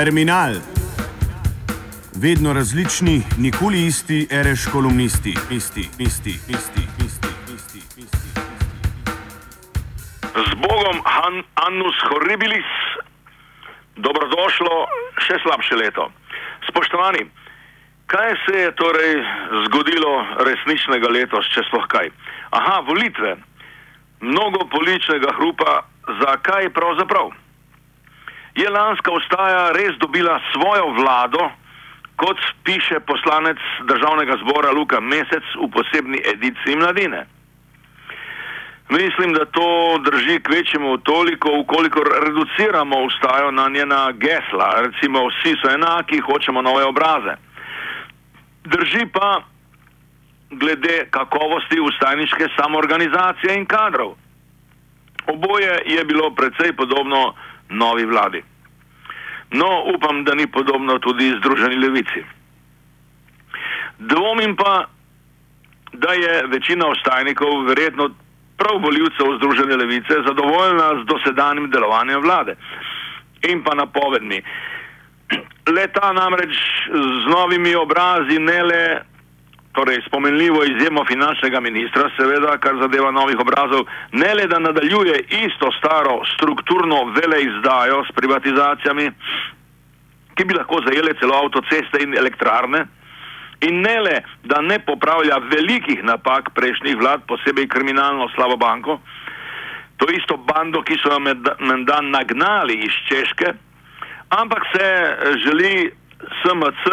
Terminal. Vedno različni, nikoli isti, reš kolumnisti, isti, isti, isti, isti, isti, isti. Z Bogom, Han, Annus Horribilis, dobrodošlo še slabše leto. Spoštovani, kaj se je torej zgodilo resničnega letos, če sploh kaj? Aha, volitve. Mnogo političnega hrupa, zakaj pravzaprav? Je lanska ustaja res dobila svojo vlado, kot piše poslanec državnega zbora Luka Mesec v posebni ediciji mladine? Mislim, da to drži k večjemu toliko, ukolikor reduciramo ustajo na njena gesla, recimo vsi so enaki, hočemo nove obraze. Drži pa glede kakovosti ustajniške samoorganizacije in kadrov. Oboje je bilo precej podobno novi vladi. No, upam, da ni podobno tudi Združeni levici. Dvomim pa, da je večina ostajnikov verjetno prav voljivcev Združene levice zadovoljna z dosedanjim delovanjem vlade in pa napovedmi. Leta namreč z novimi obrazi ne le, torej spomenljivo izjemo finančnega ministra, seveda, kar zadeva novih obrazov, ne le da nadaljuje isto staro strukturno veleizdajo s privatizacijami, ki bi lahko zajele celo avtoceste in elektrarne, in ne le, da ne popravlja velikih napak prejšnjih vlad, posebej kriminalno slabo banko, to isto bando, ki so jo menda nagnali iz Češke, ampak se želi SMC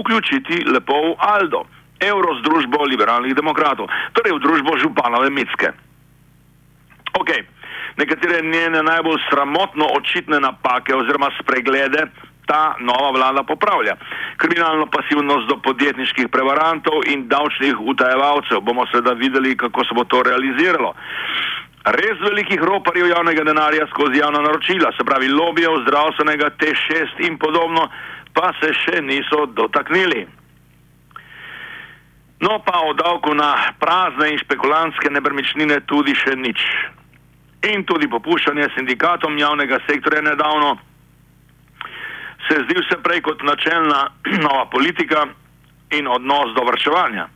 vključiti lepo v Aldo, Evrozdružbo liberalnih demokratov, torej v družbo županove Mitske. Ok, nekatere njene najbolj sramotno očitne napake oziroma spreglede ta nova vlada popravlja. Kriminalno pasivnost do podjetniških prevarantov in davčnih utajevalcev bomo seveda videli, kako se bo to realiziralo. Res velikih roparjev javnega denarja skozi javna naročila, se pravi lobijev, zdravstvenega T6 in podobno, pa se še niso dotaknili. No pa o davku na prazne in špekulantske nepremičnine tudi še nič. In tudi popuščanje sindikatom javnega sektorja nedavno se zdi vse prej kot načelna nova politika in odnos do vrčevanja.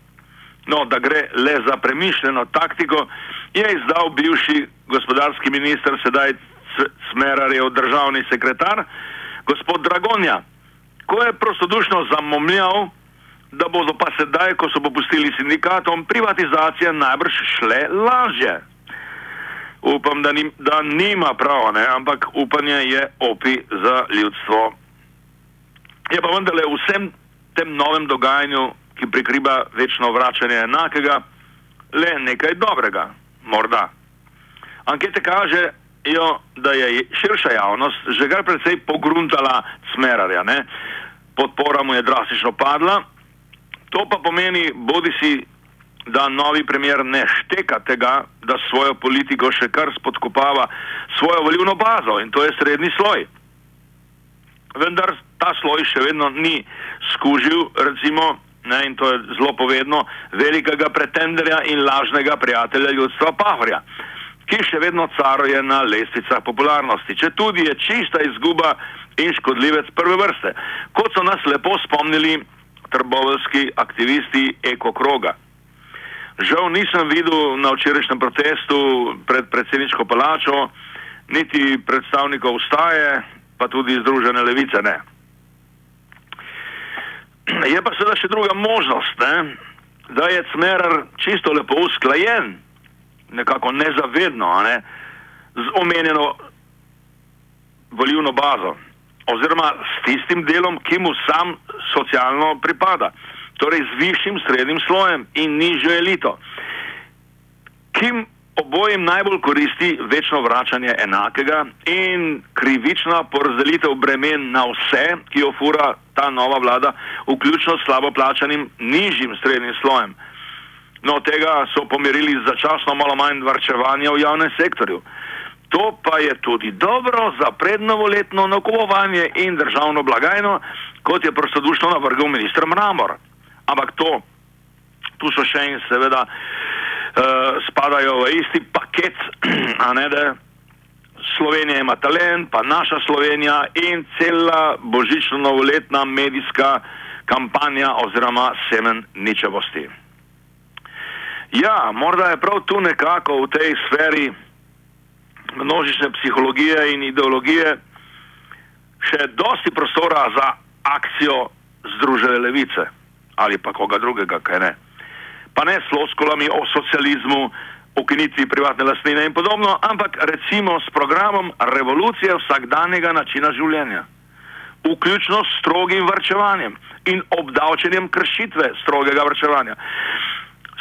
No, da gre le za premišljeno taktiko, je izdal bivši gospodarski minister, sedaj Smerarjev državni sekretar, gospod Dragonja, ko je prostodušno zamomljal, da bodo pa sedaj, ko so popustili sindikatom, privatizacije najbrž šle lažje. Upam, da, ni, da nima prav, ne? ampak upanje je opi za ljudstvo. Je pa vendarle vsem tem novem dogajanju, ki prikriva večno vračanje enakega, le nekaj dobrega, morda. Ankete kažejo, da je širša javnost že kar precej pogruntala smerarja, ne? podpora mu je drastično padla, to pa pomeni bodi si, da novi premjer ne šteka tega, da svojo politiko še kar spodkopava svojo volivno bazo in to je srednji sloj. Vendar ta sloj še vedno ni skužil, recimo, ne, in to je zelo povedno, velikega pretenderja in lažnega prijatelja ljudstva Pahorja, ki še vedno caruje na lestvicah popularnosti, če tudi je čista izguba in škodljivec prve vrste, kot so nas lepo spomnili trbovski aktivisti Eko Kroga. Žal nisem videl na včerajšnjem protestu pred predsedniško palačo niti predstavnikov ustaje, pa tudi Združene levice ne. Je pa seveda še druga možnost, ne? da je Cmerar čisto lepo usklajen, nekako nezavedno, ne? z omenjeno volivno bazo, oziroma s tistim delom, ki mu sam socialno pripada, torej z višjim srednjim slojem in nižjo elito. Kim obojim najbolj koristi večno vračanje enakega in krivična porazdelitev bremen na vse, ki jo fura ta nova vlada, vključno s slabo plačanim nižjim srednjim slojem. No, tega so pomerili začasno malo manj varčevanja v javnem sektorju. To pa je tudi dobro za prednovoletno nakupovanje in državno blagajno, kot je prostodušno navrgal ministr Mramor. Ampak to, tu so še in seveda uh, spadajo v isti paket, a ne da Slovenija ima talent, pa naša Slovenija in cela božično-novoletna medijska kampanja oziroma semen ničevosti. Ja, morda je prav tu nekako v tej sferi množične psihologije in ideologije še dosti prostora za akcijo Združene levice ali pa koga drugega, kaj ne. Pa ne s floskolami o socializmu, ukinitvi privatne lastnine in podobno, ampak recimo s programom revolucije vsakdanjega načina življenja, vključno s strogim vrčevanjem in obdavčenjem kršitve strogega vrčevanja.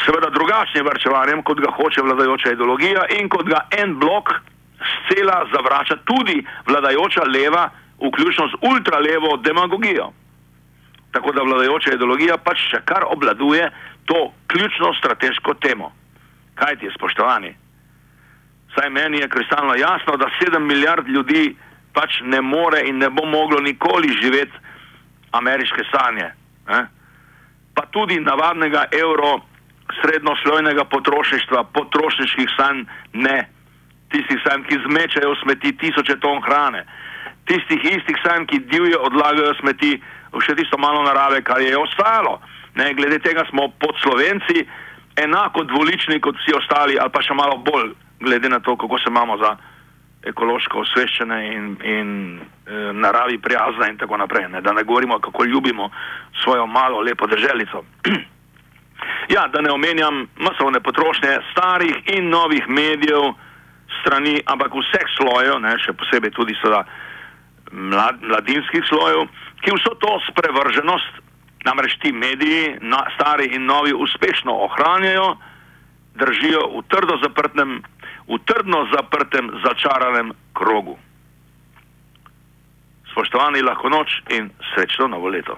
Seveda drugačnim vrčevanjem, kot ga hoče vladajoča ideologija in kot ga en blok scela zavrača tudi vladajoča leva, vključno z ultralevo demagogijo. Tako da vladajoča ideologija pač še kar obladuje to ključno strateško temo. Kaj ti je, spoštovani? Saj meni je kristalno jasno, da sedem milijard ljudi pač ne more in ne bo moglo nikoli živeti ameriške sanje. Eh? Pa tudi navadnega evro, srednjoslojnega potrošništva, potrošniških sanj ne tistih sanj, ki zmečajo smeti tisoče ton hrane, tistih istih sanj, ki divje odlagajo smeti v še tisto malo narave, kar je ostalo. Ne, glede tega smo pod slovenci enako dvolični kot vsi ostali, ali pa še malo bolj, glede na to, kako se imamo za ekološko osveščene in, in e, naravi prijazne in tako naprej. Ne, da ne govorimo, kako ljubimo svojo malo lepo državico. ja, da ne omenjam masovne potrošnje starih in novih medijev, strani, ampak vseh slojev, ne, še posebej tudi seveda mlad, mladinskih slojev, ki vso to sprevrženost, namreč ti mediji, na, stari in novi, uspešno ohranjajo, držijo v trdo zaprtem, v trdno zaprtem, začaranem krogu. Spoštovani, lahko noč in srečno novo leto.